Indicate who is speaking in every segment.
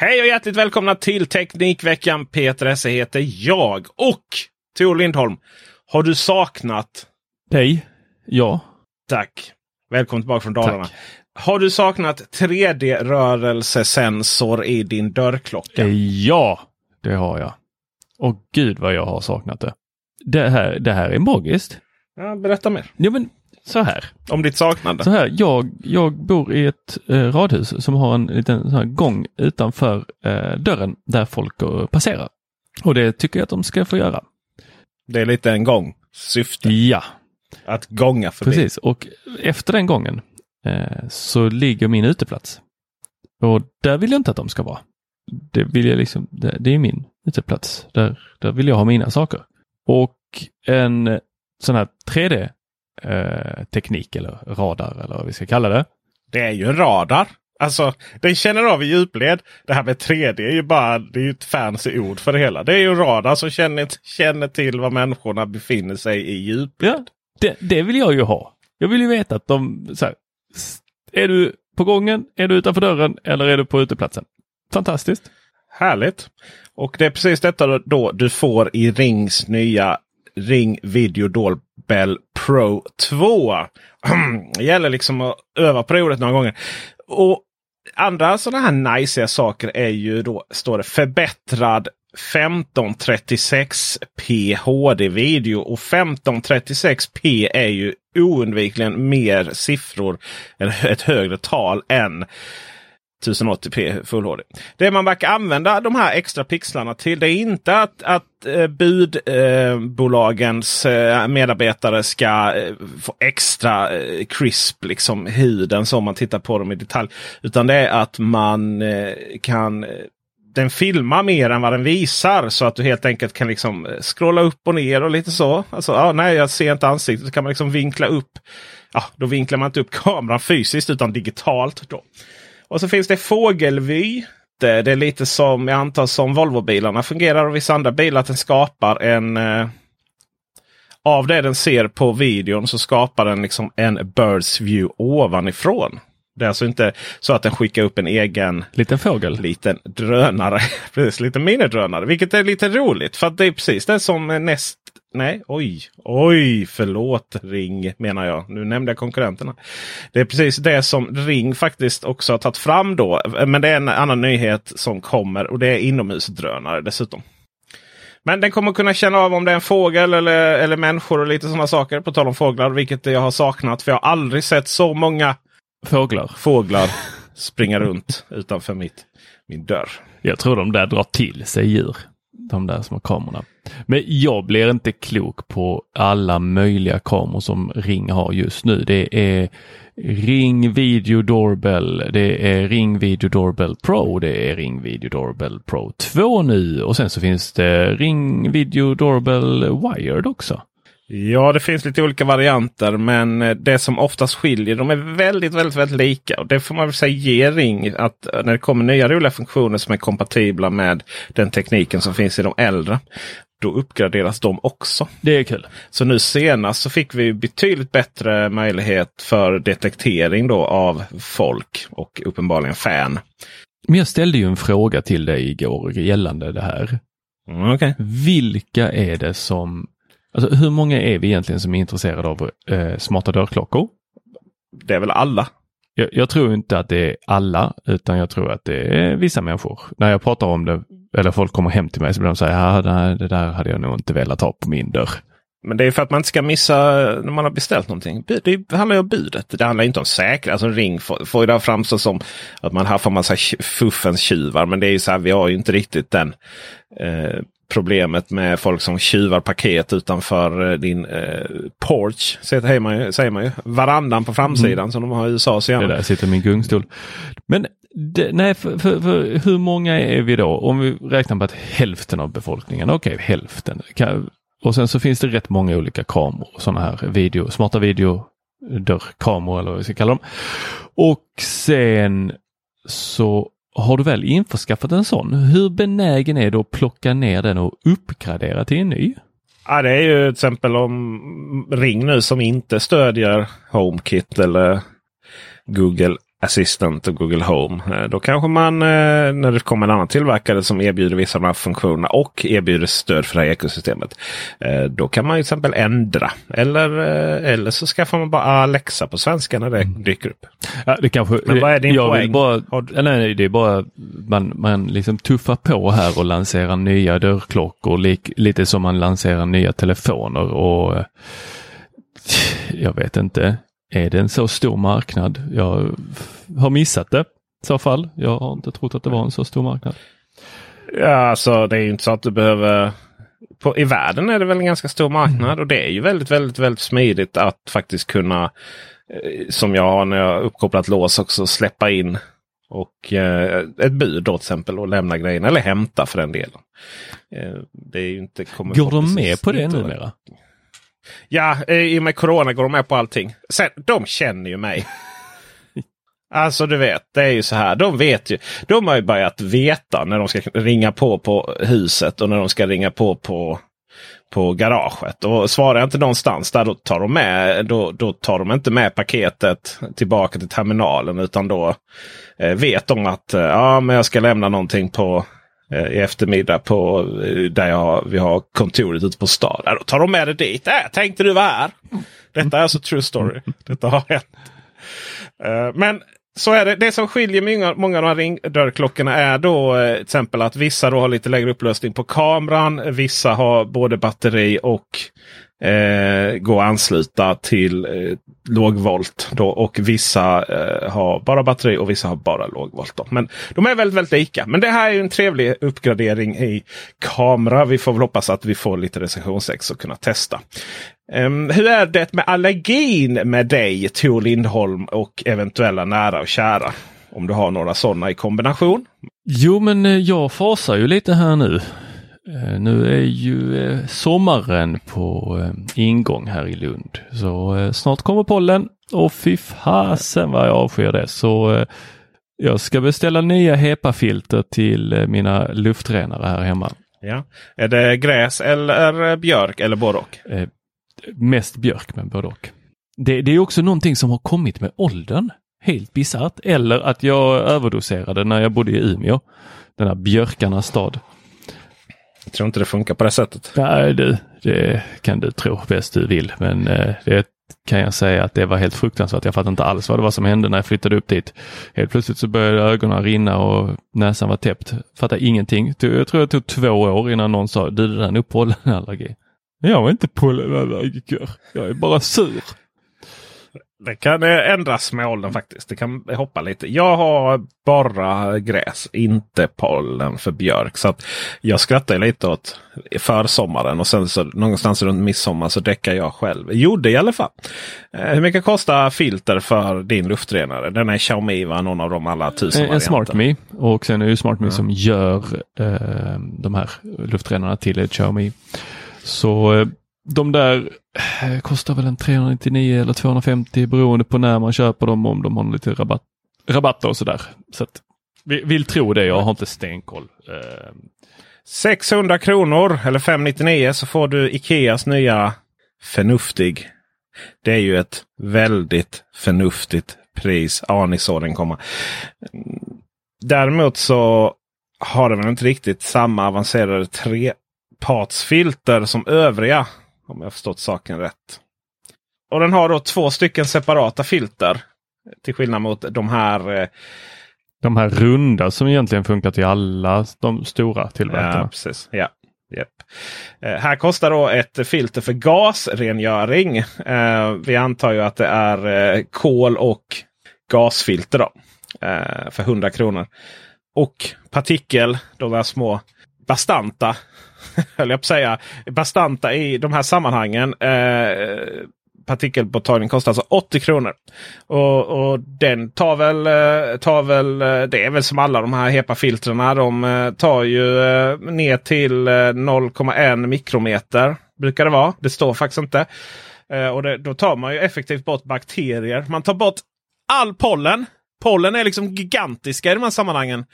Speaker 1: Hej och hjärtligt välkomna till Teknikveckan. Peter Esse heter jag och Tor Lindholm. Har du saknat?
Speaker 2: Dig? Ja.
Speaker 1: Tack. Välkommen tillbaka från Dalarna.
Speaker 2: Tack.
Speaker 1: Har du saknat 3D-rörelsesensor i din dörrklocka?
Speaker 2: Eh, Ja, det har jag. Och gud vad jag har saknat det. Det här, det här är magiskt.
Speaker 1: Ja, berätta mer
Speaker 2: Ja men så här.
Speaker 1: om ditt saknande.
Speaker 2: Så här, jag, jag bor i ett eh, radhus som har en liten sån här gång utanför eh, dörren där folk går, passerar. Och det tycker jag att de ska få göra.
Speaker 1: Det är lite en gång. Syfte.
Speaker 2: Ja,
Speaker 1: Att gånga förbi.
Speaker 2: precis. Och efter den gången eh, så ligger min uteplats. Och där vill jag inte att de ska vara. Det vill jag liksom, det, det är min uteplats. Där, där vill jag ha mina saker. Och en sån här 3D eh, teknik eller radar eller vad vi ska kalla det.
Speaker 1: Det är ju en radar. Alltså, den känner av i djupled. Det här med 3D är ju bara det är ju ett fancy ord för det hela. Det är ju en radar som känner, känner till var människorna befinner sig i djupled.
Speaker 2: Ja, det, det vill jag ju ha. Jag vill ju veta att de, så här, är du på gången, är du utanför dörren eller är du på uteplatsen? Fantastiskt.
Speaker 1: Härligt! Och det är precis detta då du får i Rings nya Ring Video Doorbell Pro 2. det gäller liksom att öva på det ordet några gånger. Och andra sådana här nice saker är ju då, står det, förbättrad 1536p HD-video. Och 1536p är ju oundvikligen mer siffror, eller ett högre tal än 1080p Full HD. Det man verkar använda de här extra pixlarna till det är inte att, att eh, budbolagens eh, eh, medarbetare ska eh, få extra eh, crisp liksom huden som man tittar på dem i detalj. Utan det är att man eh, kan eh, den filmar mer än vad den visar. Så att du helt enkelt kan liksom eh, scrolla upp och ner och lite så. Alltså, ah, nej, jag ser inte ansiktet. Så kan man liksom vinkla upp. Ja, då vinklar man inte upp kameran fysiskt utan digitalt. då. Och så finns det fågelvy. Det, det är lite som jag antar som Volvo-bilarna fungerar och vissa andra bilar. Att den skapar en... Eh, av det den ser på videon så skapar den liksom en Birds view ovanifrån. Det är alltså inte så att den skickar upp en egen
Speaker 2: Liten fågel.
Speaker 1: liten drönare. precis, lite minidrönare. Vilket är lite roligt. För att det är precis det som näst... Nej, oj, oj, förlåt Ring menar jag. Nu nämnde jag konkurrenterna. Det är precis det som Ring faktiskt också har tagit fram då. Men det är en annan nyhet som kommer och det är inomhusdrönare dessutom. Men den kommer kunna känna av om det är en fågel eller, eller människor och lite sådana saker. På tal om fåglar, vilket jag har saknat. För jag har aldrig sett så många
Speaker 2: Fåglar.
Speaker 1: fåglar springa runt utanför mitt, min dörr.
Speaker 2: Jag tror de där drar till sig djur. De där små kamerorna. Men jag blir inte klok på alla möjliga kameror som Ring har just nu. Det är Ring Video Doorbell, det är Ring Video Doorbell Pro, det är Ring Video Doorbell Pro 2 nu och sen så finns det Ring Video Doorbell Wired också.
Speaker 1: Ja, det finns lite olika varianter, men eh, det som oftast skiljer, de är väldigt, väldigt, väldigt lika. Och det får man väl säga ger Ring att eh, när det kommer nya roliga funktioner som är kompatibla med den tekniken som finns i de äldre. Då uppgraderas de också.
Speaker 2: Det är kul.
Speaker 1: Så nu senast så fick vi betydligt bättre möjlighet för detektering då av folk och uppenbarligen fan.
Speaker 2: Men jag ställde ju en fråga till dig igår gällande det här.
Speaker 1: Mm, okay.
Speaker 2: Vilka är det som Alltså hur många är vi egentligen som är intresserade av eh, smarta dörrklockor?
Speaker 1: Det är väl alla?
Speaker 2: Jag, jag, tror inte att det är alla, utan jag tror att det är vissa människor. När jag pratar om det, eller folk kommer hem till mig, så blir de så här, ja, det där hade jag nog inte velat ha på min dörr.
Speaker 1: Men det är för att man inte ska missa när man har beställt någonting. Det handlar ju om budet. Det handlar inte om säkerhet. Alltså Ring får, får ju det framstå som att man haffar massa fuffens tjuvar. Men det är ju så här, vi har ju inte riktigt den eh, problemet med folk som tjuvar paket utanför eh, din eh, porch. Säger man, ju, säger man ju. Varandan på framsidan mm. som de har i USA. Så
Speaker 2: det där sitter min gungstol. Men det, nej, för, för, för, hur många är vi då? Om vi räknar på att hälften av befolkningen, okej okay, hälften. Kan, och sen så finns det rätt många olika kameror, sådana här video, smarta videodörrkameror eller vad vi ska kalla dem. Och sen så har du väl införskaffat en sån, hur benägen är du att plocka ner den och uppgradera till en ny?
Speaker 1: Ja, det är ju till exempel om Ring nu som inte stödjer HomeKit eller Google Assistant och Google Home. Eh, då kanske man eh, när det kommer en annan tillverkare som erbjuder vissa av de här funktionerna och erbjuder stöd för det här ekosystemet. Eh, då kan man till exempel ändra. Eller, eller så skaffar man bara Alexa på svenska när det mm. dyker upp.
Speaker 2: Ja, det kanske,
Speaker 1: Men vad är din
Speaker 2: jag
Speaker 1: poäng?
Speaker 2: Vill bara, nej, nej, det är bara man, man liksom tuffar på här och lanserar nya dörrklockor. Lik, lite som man lanserar nya telefoner. och jag vet inte. Är det en så stor marknad? Jag har missat det i så fall. Jag har inte trott att det var en så stor marknad.
Speaker 1: Ja, alltså det är ju inte så att du behöver på, I världen är det väl en ganska stor marknad mm. och det är ju väldigt, väldigt, väldigt smidigt att faktiskt kunna eh, som jag har när jag uppkopplat lås också släppa in och eh, ett bud då till exempel och lämna grejerna eller hämta för den delen. Eh, det är inte,
Speaker 2: Går de med på det numera?
Speaker 1: Ja, eh, i och med Corona går de med på allting. Sen, de känner ju mig. Alltså du vet, det är ju så här. De vet ju. De har ju börjat veta när de ska ringa på på huset och när de ska ringa på på, på garaget. Och svarar jag inte någonstans där då tar de med. Då, då tar de inte med paketet tillbaka till terminalen. Utan då eh, vet de att eh, ja, men jag ska lämna någonting på Eh, i eftermiddag på eh, där jag, vi har kontoret ute på stan. Då tar de med det dit. Äh, tänkte du vara här? Detta är alltså true story. Detta har hänt. Uh, men så är det. Det som skiljer många, många av de här ringdörrklockorna är då eh, till exempel att vissa då har lite lägre upplösning på kameran. Vissa har både batteri och eh, gå att ansluta till eh, lågvolt. Då, och vissa eh, har bara batteri och vissa har bara lågvolt. Då. Men de är väldigt, väldigt lika. Men det här är en trevlig uppgradering i kamera. Vi får väl hoppas att vi får lite recensionsex att kunna testa. Um, hur är det med allergin med dig Tor Lindholm och eventuella nära och kära? Om du har några sådana i kombination?
Speaker 2: Jo, men eh, jag fasar ju lite här nu. Eh, nu är ju eh, sommaren på eh, ingång här i Lund. Så snart kommer pollen och fy fasen vad jag avskyr det. Så jag ska beställa nya HEPA-filter till mina luftrenare här hemma.
Speaker 1: Ja. Är det gräs eller björk eller både och?
Speaker 2: mest björk men både och. Det, det är också någonting som har kommit med åldern. Helt bisarrt. Eller att jag överdoserade när jag bodde i Umeå. Den här björkarnas stad.
Speaker 1: Jag tror inte det funkar på det sättet.
Speaker 2: Nej, du, det kan du tro bäst du vill. Men eh, det kan jag säga att det var helt fruktansvärt. Jag fattade inte alls vad det var som hände när jag flyttade upp dit. Helt plötsligt så började ögonen rinna och näsan var täppt. Fattade ingenting. Jag tror det tog två år innan någon sa, du det där är nog pollenallergi. Jag är inte pollenallergiker. Jag är bara sur.
Speaker 1: Det kan ändras med åldern faktiskt. Det kan hoppa lite. Jag har bara gräs, inte pollen för björk. Så att jag skrattar lite åt försommaren och sen så någonstans runt midsommar så däckar jag själv. Gjorde i alla fall. Eh, hur mycket kostar filter för din luftrenare? Den är Xiaomi va? Någon av de alla tusen
Speaker 2: En SmartMe och sen är det SmartMe mm. som gör eh, de här luftrenarna till Xiaomi. Så eh, de där eh, kostar väl en 399 eller 250 beroende på när man köper dem om de har lite rabatt, rabatter och sådär. Så att, vill tro det, jag har inte stenkoll. Eh,
Speaker 1: 600 kronor eller 599 så får du Ikeas nya Förnuftig. Det är ju ett väldigt förnuftigt pris. Ja, ni såg den komma. Däremot så har den väl inte riktigt samma avancerade trepartsfilter som övriga. Om jag förstått saken rätt. Och den har då två stycken separata filter. Till skillnad mot de här. Eh,
Speaker 2: de här runda som egentligen funkar till alla de stora tillverkarna.
Speaker 1: Ja, precis. Ja. Yep. Eh, här kostar då ett filter för gasrengöring. Eh, vi antar ju att det är eh, kol och gasfilter då, eh, för 100 kronor. Och partikel, de där små bastanta, höll jag på att säga, bastanta i de här sammanhangen. Eh, partikelborttagning kostar alltså 80 kronor. Och, och, den tar väl, eh, tar väl, eh, det är väl som alla de här HEPA-filtrerna. De eh, tar ju ner till 0,1 mikrometer. Brukar det vara. Det står faktiskt inte. Och det, då tar man ju effektivt bort bakterier. Man tar bort all pollen. Pollen är liksom gigantiska i de här sammanhangen.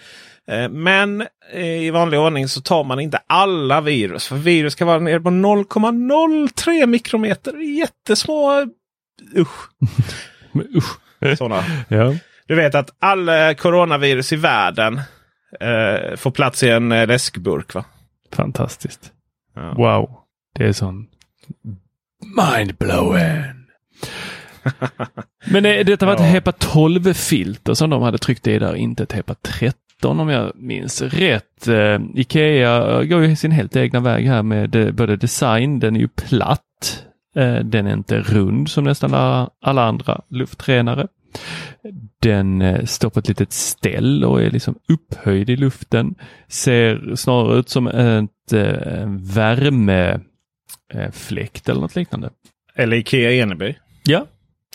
Speaker 1: Eh, men i vanlig ordning så tar man inte alla virus. För virus kan vara nere på 0,03 mikrometer. Jättesmå. Usch.
Speaker 2: Usch.
Speaker 1: Sådana.
Speaker 2: Ja.
Speaker 1: Du vet att alla coronavirus i världen eh, får plats i en eh, läskburk. va?
Speaker 2: Fantastiskt. Ja. Wow. Det är sån mindblowing. Men detta var ett ja. HEPA 12-filter som de hade tryckt i där, inte ett HEPA 13 om jag minns rätt. Eh, Ikea går ju sin helt egna väg här med både design, den är ju platt. Eh, den är inte rund som nästan alla andra luftrenare. Den eh, står på ett litet ställ och är liksom upphöjd i luften. Ser snarare ut som ett värmefläkt eller något liknande.
Speaker 1: Eller Ikea Eneby.
Speaker 2: Ja,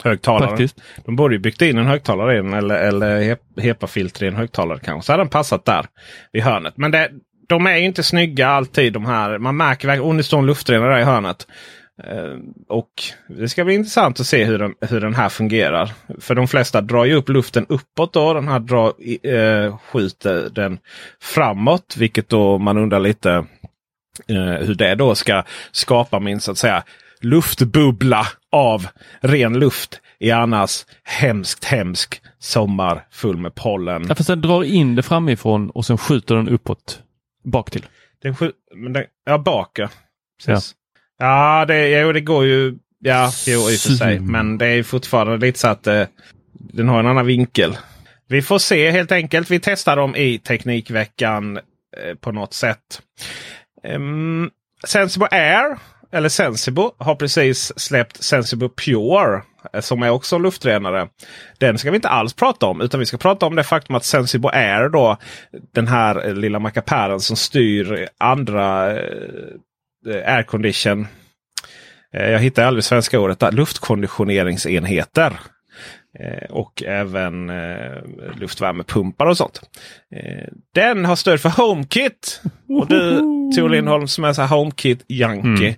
Speaker 1: högtalare. Faktiskt. De borde ju byggt in en högtalare i den eller, eller HEPA-filter i en högtalare kanske. Så hade den passat där vid hörnet. Men det, de är inte snygga alltid de här. Man märker verkligen oh, det står en luftrenare där i hörnet. Uh, och det ska bli intressant att se hur den, hur den här fungerar. För de flesta drar ju upp luften uppåt. Då. Den här drar, uh, skjuter den framåt. Vilket då man undrar lite uh, hur det då ska skapa min så att säga luftbubbla av ren luft i annars hemskt hemsk sommar full med pollen.
Speaker 2: Ja, fast den drar in det framifrån och sen skjuter den uppåt bak till.
Speaker 1: Den men den, ja, bak ja. Precis. Ja, ja det, jo, det går ju. Ja, jo, i och för sig. Men det är fortfarande lite så att eh, den har en annan vinkel. Vi får se helt enkelt. Vi testar dem i Teknikveckan eh, på något sätt. Um, Sensible Air eller Sensibo har precis släppt Sensibo Pure. Eh, som är också en luftrenare. Den ska vi inte alls prata om. Utan vi ska prata om det faktum att Sensibo Air då. Den här eh, lilla mackapären som styr andra eh, aircondition. Eh, jag hittar aldrig svenska ordet där. Luftkonditioneringsenheter. Eh, och även eh, luftvärmepumpar och sånt. Eh, den har stöd för HomeKit. Och du Tor Lindholm som är så HomeKit-junkie. Mm.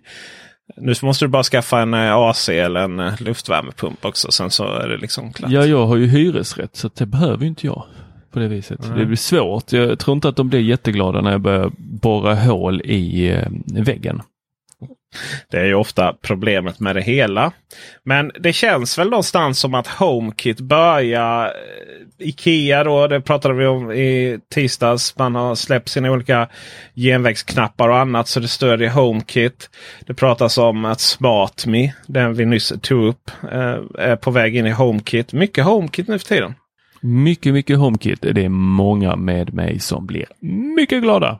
Speaker 1: Nu måste du bara skaffa en eh, AC eller en luftvärmepump också. Sen så är det liksom klart.
Speaker 2: Ja, jag har ju hyresrätt så det behöver inte jag på det viset. Mm. Det blir svårt. Jag tror inte att de blir jätteglada när jag börjar borra hål i väggen.
Speaker 1: Det är ju ofta problemet med det hela. Men det känns väl någonstans som att HomeKit börjar... Eh, Ikea då, det pratade vi om i tisdags. Man har släppt sina olika genvägsknappar och annat så det stödjer HomeKit. Det pratas om att SmartMe, den vi nyss tog upp, eh, är på väg in i HomeKit. Mycket HomeKit nu för tiden.
Speaker 2: Mycket, mycket HomeKit. Det är många med mig som blir mycket glada.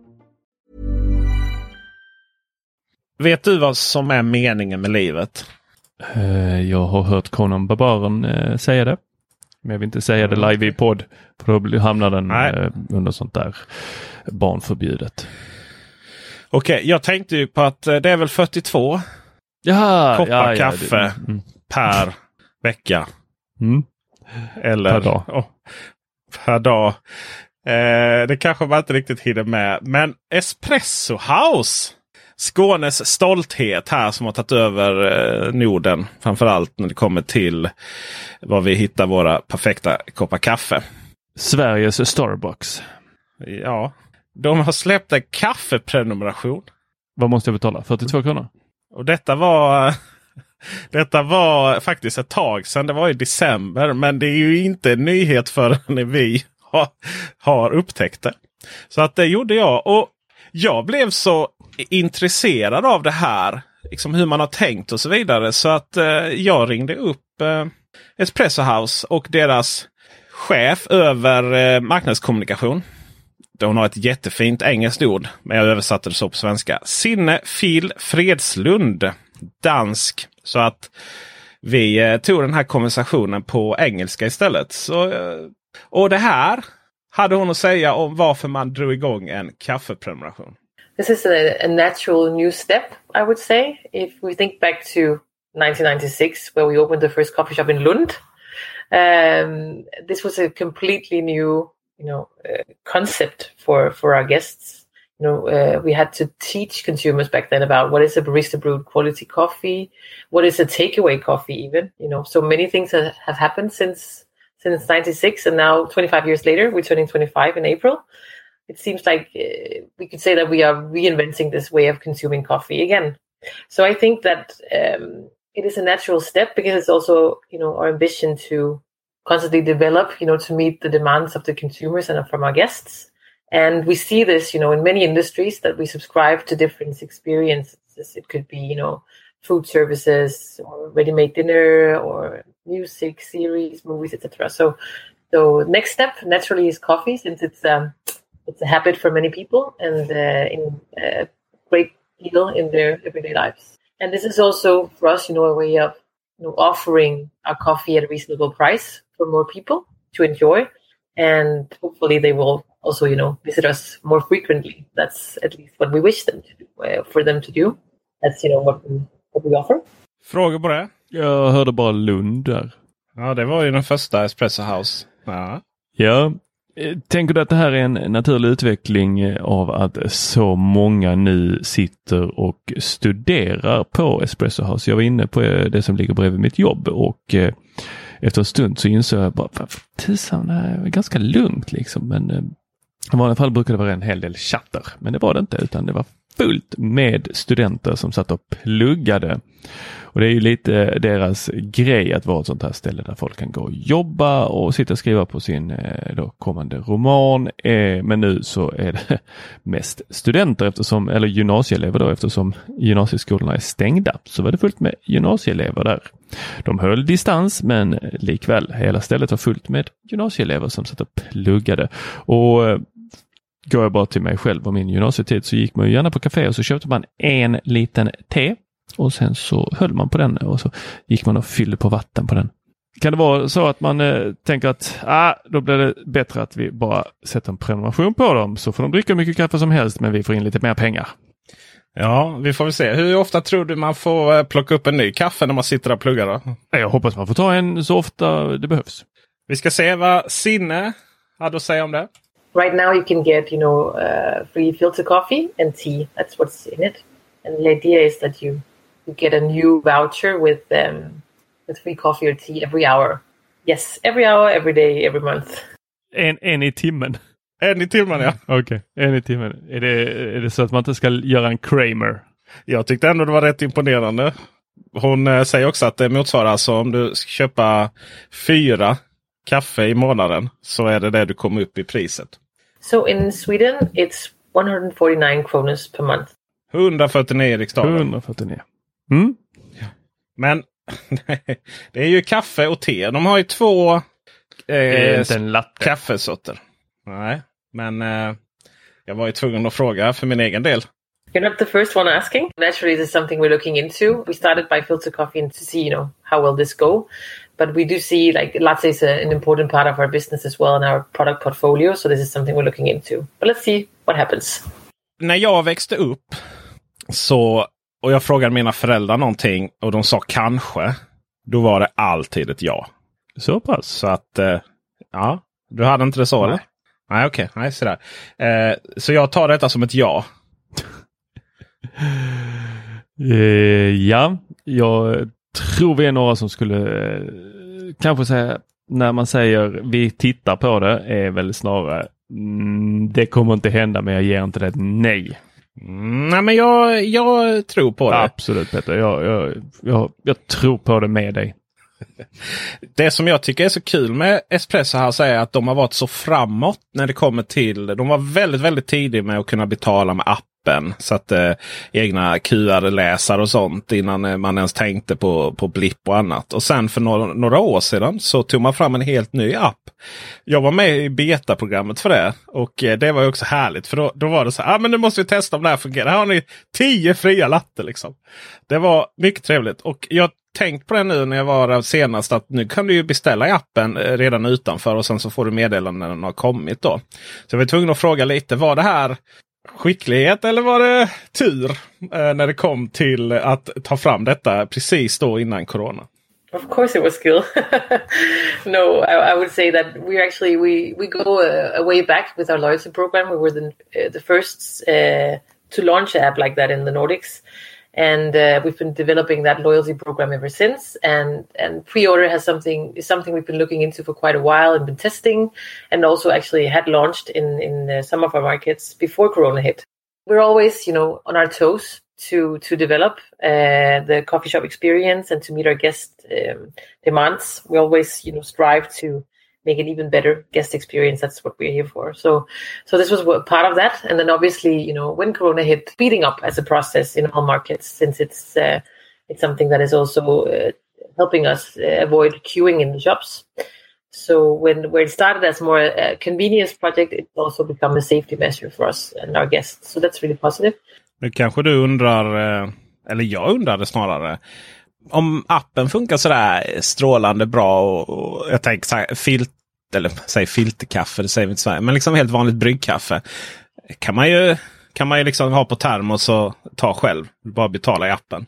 Speaker 1: Vet du vad som är meningen med livet?
Speaker 2: Eh, Jag har hört Conan Barbaren eh, säga det. Men jag vill inte säga det live i podd. För då hamnar den
Speaker 1: Nej.
Speaker 2: eh, under sånt där barnförbjudet.
Speaker 1: Okej, jag tänkte ju på att det är väl 42
Speaker 2: Jaha,
Speaker 1: koppar
Speaker 2: ja, ja,
Speaker 1: kaffe
Speaker 2: det- mm,
Speaker 1: per vecka.
Speaker 2: mm.
Speaker 1: Eller,
Speaker 2: Per dag.
Speaker 1: Oh, per dag. Eh, det kanske man inte riktigt hinner med. Men Espresso House. Skånes stolthet här som har tagit över eh, Norden. Framförallt när det kommer till var vi hittar våra perfekta koppar kaffe.
Speaker 2: Sveriges Starbucks.
Speaker 1: Ja, de har släppt en kaffeprenumeration.
Speaker 2: Vad måste jag betala? 42 kronor?
Speaker 1: Och detta var Detta var faktiskt ett tag sedan. Det var i december. Men det är ju inte en nyhet förrän vi har, har upptäckt det. Så att det gjorde jag. Och jag blev så intresserad av det här. Liksom hur man har tänkt och så vidare. Så att eh, jag ringde upp eh, Espresso House och deras chef över eh, marknadskommunikation. Hon har ett jättefint engelskt ord. Men jag översatte det så på svenska. Sinne Phil Fredslund. Dansk. Så att vi eh, tog den här konversationen på engelska istället. Så, eh, och det här hade hon att säga om varför man drog igång en kaffeprenumeration.
Speaker 3: This is a, a natural new step, I would say. If we think back to 1996, where we opened the first coffee shop in Lund, um, this was a completely new, you know, uh, concept for for our guests. You know, uh, we had to teach consumers back then about what is a barista brewed quality coffee, what is a takeaway coffee, even. You know, so many things have, have happened since since '96, and now 25 years later, we're turning 25 in April it seems like uh, we could say that we are reinventing this way of consuming coffee again. So I think that um, it is a natural step because it's also, you know, our ambition to constantly develop, you know, to meet the demands of the consumers and from our guests. And we see this, you know, in many industries that we subscribe to different experiences. It could be, you know, food services or ready-made dinner or music, series, movies, etc. So, so next step naturally is coffee, since it's um, it's a habit for many people and uh, in a great deal in their everyday lives. And this is also for us, you know, a way of you know offering our coffee at a reasonable price for more people to enjoy, and hopefully they will also, you know, visit us more frequently. That's at least what we wish them to do, uh, for them to do. That's you know what we, what we offer.
Speaker 1: Frågor på det?
Speaker 2: Jag hörde bara Lund där.
Speaker 1: Ja, det var ju den första Espresso House. Ja.
Speaker 2: Ja, Eh, tänker du att det här är en naturlig utveckling eh, av att så många nu sitter och studerar på Espresso House? Jag var inne på eh, det som ligger bredvid mitt jobb och efter en stund så insåg jag bara, tusan, det här är ganska lugnt liksom. Men i vanliga fall brukar det vara en hel del chatter, men det var det inte utan det var fullt med studenter som satt och pluggade. Och det är ju lite deras grej att vara ett sånt här ställe där folk kan gå och jobba och sitta och skriva på sin eh, då, kommande roman. Eh, men nu så är det mest studenter eftersom, eller gymnasieelever då eftersom gymnasieskolorna är stängda. Så var det fullt med gymnasieelever där. De höll distans men likväl hela stället var fullt med gymnasieelever som satt och pluggade. Och eh, Går jag bara till mig själv och min gymnasietid så gick man ju gärna på café och så köpte man en liten te och sen så höll man på den och så gick man och fyllde på vatten på den. Kan det vara så att man eh, tänker att ah, då blir det bättre att vi bara sätter en prenumeration på dem så får de dricka mycket kaffe som helst men vi får in lite mer pengar.
Speaker 1: Ja, vi får väl se. Hur ofta tror du man får eh, plocka upp en ny kaffe när man sitter och pluggar? Då?
Speaker 2: Jag hoppas man får ta en så ofta det behövs.
Speaker 1: Vi ska se vad Sinne hade att säga om det.
Speaker 3: Right now you can get, you know, uh, free filter coffee and tea. That's what's in it. And the idea is that you you get a new voucher with um, with free coffee or tea every hour. Yes, every hour, every day, every month.
Speaker 2: En, en i timmen?
Speaker 1: En i timmen ja.
Speaker 2: Okej, okay. en i timmen. Är det, är det så att man inte ska göra en Kramer?
Speaker 1: Jag tyckte ändå det var rätt imponerande. Hon äh, säger också att det motsvarar alltså om du ska köpa fyra kaffe i månaden så är det det du kommer upp i priset.
Speaker 3: So in Sweden it's 149 kronor per month.
Speaker 1: 149 riksdaler.
Speaker 2: 149. Mm.
Speaker 1: Men det är ju kaffe och te. De har ju två
Speaker 2: eh,
Speaker 1: kaffesorter. Nej, men eh, jag var ju tvungen att fråga för min egen del.
Speaker 3: You're not the first one asking. Naturally, this is something we're looking into. We started by filter coffee to see, you know, how will this go. But we do see like latte is a, an important part of our business as well in our product portfolio. So this is something we're looking into. But let's see what happens.
Speaker 1: När jag växte upp så och jag frågade mina föräldrar någonting och de sa kanske. Då var det alltid ett ja.
Speaker 2: Så pass?
Speaker 1: Så att, eh, ja. Du hade inte det så eller? Nej, okej. Okay. Nej, sådär. Eh, så jag tar detta som ett ja.
Speaker 2: eh, ja, jag tror vi är några som skulle eh, kanske säga när man säger vi tittar på det är väl snarare mm, det kommer inte hända men jag ger inte det ett nej.
Speaker 1: Mm, nej, men jag, jag tror på det.
Speaker 2: Absolut Peter, jag, jag, jag, jag tror på det med dig.
Speaker 1: Det som jag tycker är så kul med Espresso House är att de har varit så framåt när det kommer till. De var väldigt, väldigt tidiga med att kunna betala med app appen. Så att eh, egna QR-läsare och sånt innan eh, man ens tänkte på, på blipp och annat. Och sen för några, några år sedan så tog man fram en helt ny app. Jag var med i betaprogrammet för det och eh, det var också härligt. För då, då var det så här, ah, men nu måste vi testa om det här fungerar. Här har ni tio fria latte. liksom. Det var mycket trevligt och jag tänkt på det nu när jag var där senast att nu kan du ju beställa i appen eh, redan utanför och sen så får du meddelanden när den har kommit. då. Så jag var tvungen att fråga lite, var det här skicklighet eller var det tur eh, när det kom till att ta fram detta precis då innan corona?
Speaker 3: Of course, it was skill. no, I, I, would say that we actually we we go a, a, way back with our loyalty program. We were the uh, the first uh, to launch an app like that in the Nordics and uh, we've been developing that loyalty program ever since. And and pre-order has something is something we've been looking into for quite a while and been testing, and also actually had launched in in uh, some of our markets before Corona hit. We're always, you know, on our toes to to develop uh, the coffee shop experience and to meet our guest um, demands. We always, you know, strive to make an even better guest experience. That's what we're here for. So, so this was part of that. And then obviously, you know, when Corona hit, speeding up as a process in all markets, since it's uh, it's something that is also uh, helping us uh, avoid queuing in the shops. So when where it started as more a convenience project, it also become a safety measure for us and our guests. So that's really positive.
Speaker 1: Nu kanske du undrar, eh, eller jag undrade snarare, om appen funkar sådär strålande bra och, och jag tänker så här, filt, eller säg filterkaffe, det säger vi inte Sverige, men liksom helt vanligt bryggkaffe. Kan man ju, kan man ju liksom ha på termos och ta själv. Bara betala i appen.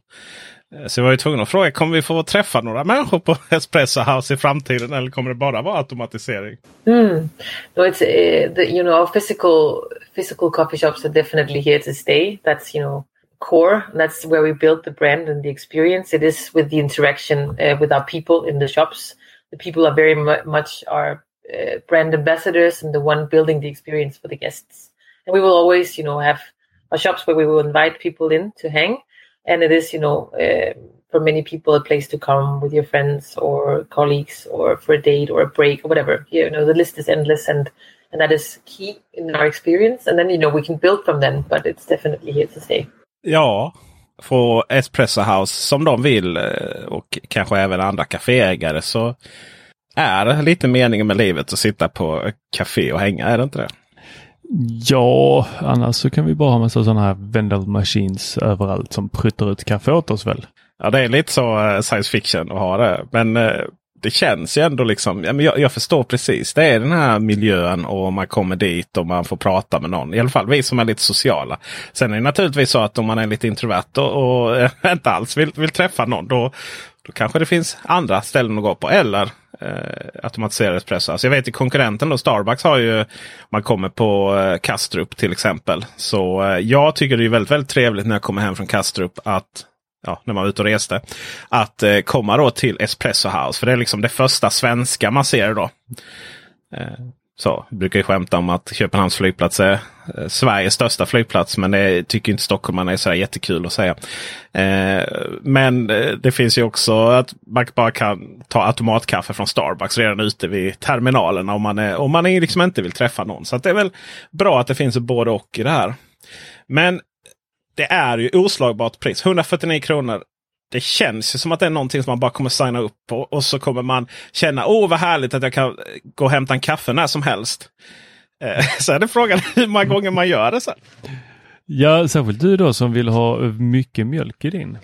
Speaker 1: Eh, så jag var ju tvungen att fråga, kommer vi få träffa några människor på Espresso House i framtiden eller kommer det bara vara automatisering?
Speaker 3: Mm. No, it's uh, the, you know physical physical coffee shops are definitely here to stay. That's you know core. And that's where we build the brand and the experience. It is with the interaction uh, with our people in the shops. The people are very mu- much our uh, brand ambassadors and the one building the experience for the guests. And we will always you know have our shops where we will invite people in to hang, and it is you know. Uh, for many people, a place to come with your friends or colleagues, or for a date or a break or whatever. You know, the list is endless, and and that is key in our experience. And then you know we can build from then, but it's definitely here to stay.
Speaker 1: Ja, få Espresso House som de vill eh, och kanske även andra kaféägare så är det lite meningen med livet att sitta på café och hänga, är det inte det?
Speaker 2: Ja, annars så kan vi bara ha massa sådana här vendor machines överallt som prutar ut kaffe åt oss väl.
Speaker 1: Ja, det är lite så eh, science fiction att ha det. Men eh, det känns ju ändå liksom. Jag, jag förstår precis. Det är den här miljön och man kommer dit och man får prata med någon. I alla fall vi som är lite sociala. Sen är det naturligtvis så att om man är lite introvert och, och inte alls vill, vill träffa någon. Då, då kanske det finns andra ställen att gå på. Eller eh, automatiserad espresso. Alltså jag vet ju konkurrenten då, Starbucks har ju, man kommer på eh, Kastrup till exempel. Så eh, jag tycker det är väldigt, väldigt trevligt när jag kommer hem från Kastrup att ja, när man var ute och reste. Att eh, komma då till Espresso House. För det är liksom det första svenska man ser då. Eh, så, brukar ju skämta om att Köpenhamns flygplats är eh, Sveriges största flygplats. Men det tycker inte stockholmarna är så jättekul att säga. Eh, men eh, det finns ju också att man bara kan ta automatkaffe från Starbucks redan ute vid terminalerna. Om man, är, om man är liksom inte vill träffa någon. Så att det är väl bra att det finns både och i det här. Men det är ju oslagbart pris. 149 kronor. Det känns ju som att det är någonting som man bara kommer signa upp på. Och så kommer man känna, åh vad härligt att jag kan gå och hämta en kaffe när som helst. Eh, så är det frågan hur många gånger man gör det sen.
Speaker 2: Ja, särskilt du då som vill ha mycket mjölk i din.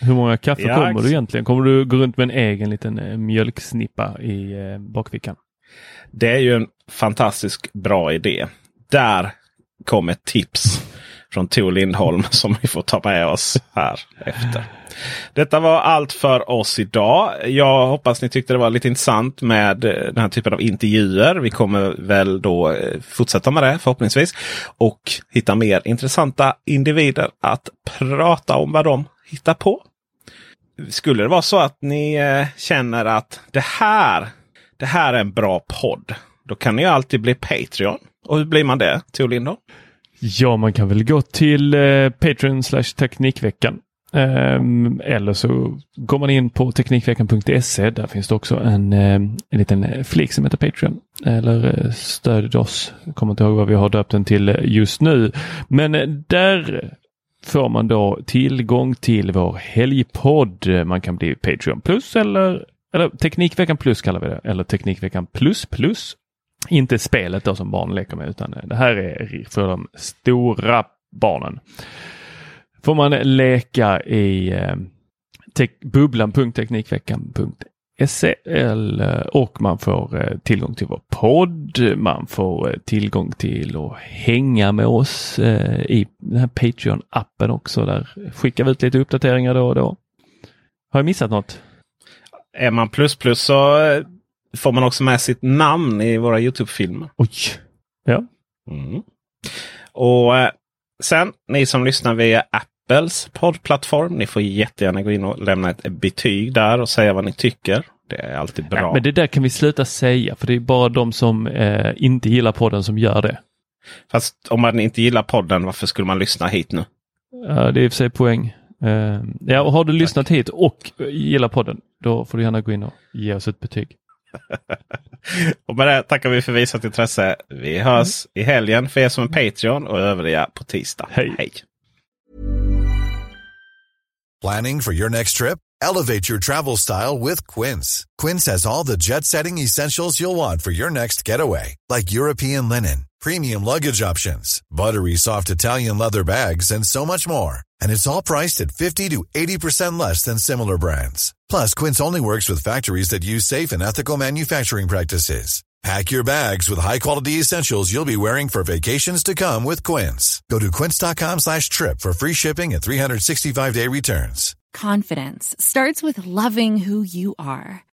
Speaker 2: Hur många kaffe
Speaker 1: Ja,
Speaker 2: kommer du egentligen? Kommer du gå runt med en egen liten eh, mjölksnippa i eh, bakfickan?
Speaker 1: Det är ju en fantastisk bra idé. Där kom ett tips från Tor Lindholm som vi får ta med oss här efter. Detta var allt för oss idag. Jag hoppas ni tyckte det var lite intressant med eh, den här typen av intervjuer. Vi kommer väl då eh, fortsätta med det förhoppningsvis. Och hitta mer intressanta individer att prata om vad de hittar på. Skulle det vara så att ni eh, känner att det här, det här är en bra podd. Då kan ni ju alltid bli Patreon. Och hur blir man det, Tor Lindholm?
Speaker 2: Ja, man kan väl gå till eh, Patreon slash Teknikveckan. Um, eller så går man in på Teknikveckan.se. Där finns det också en, eh, en liten eh, flik som heter Patreon. Eller eh, stöd oss. Jag kommer inte ihåg vad vi har döpt den till eh, just nu. Men eh, där får man då tillgång till vår helgpodd. Man kan bli Patreon plus eller, eller Teknikveckan plus kallar vi det. Eller Teknikveckan plus plus. Inte spelet då som barn leker med utan det här är för de stora barnen. Får man leka i eh, bubblan.teknikveckan.se och man får eh, tillgång till vår podd. Man får eh, tillgång till att hänga med oss eh, i den här Patreon-appen också. Där skickar vi ut lite uppdateringar då och då. Har jag missat något?
Speaker 1: Är man plus plus så eh, får man också med sitt namn i våra Youtube-filmer.
Speaker 2: Oj! Ja.
Speaker 1: Mm. Och eh, sen ni som lyssnar via Apples poddplattform. Ni får jättegärna gå in och lämna ett betyg där och säga vad ni tycker. Det är alltid bra.
Speaker 2: Nej, men det där kan vi sluta säga för det är bara de som eh, inte gillar podden som gör det.
Speaker 1: Fast om man inte gillar podden, varför skulle man lyssna hit nu?
Speaker 2: Ja, det är i och för sig poäng. Eh, ja, och har du lyssnat hit och gillar podden, då får du gärna gå in och ge oss ett betyg.
Speaker 1: Och med det tackar vi för visat intresse. Vi hörs i helgen för er som är Patreon och övriga på tisdag.
Speaker 2: Hej.
Speaker 1: Hej.
Speaker 4: Planning for your next trip? Elevate your travel style with Quince. Quince has all the jet setting essentials you'll want for your next getaway, like European linen, premium luggage options, buttery soft Italian leather bags, and so much more. And it's all priced at 50 to 80% less than similar brands. Plus, Quince only works with factories that use safe and ethical manufacturing practices. Pack your bags with high-quality essentials you'll be wearing for vacations to come with Quince. Go to quince.com slash trip for free shipping and 365-day returns.
Speaker 5: confidence starts with loving who you are.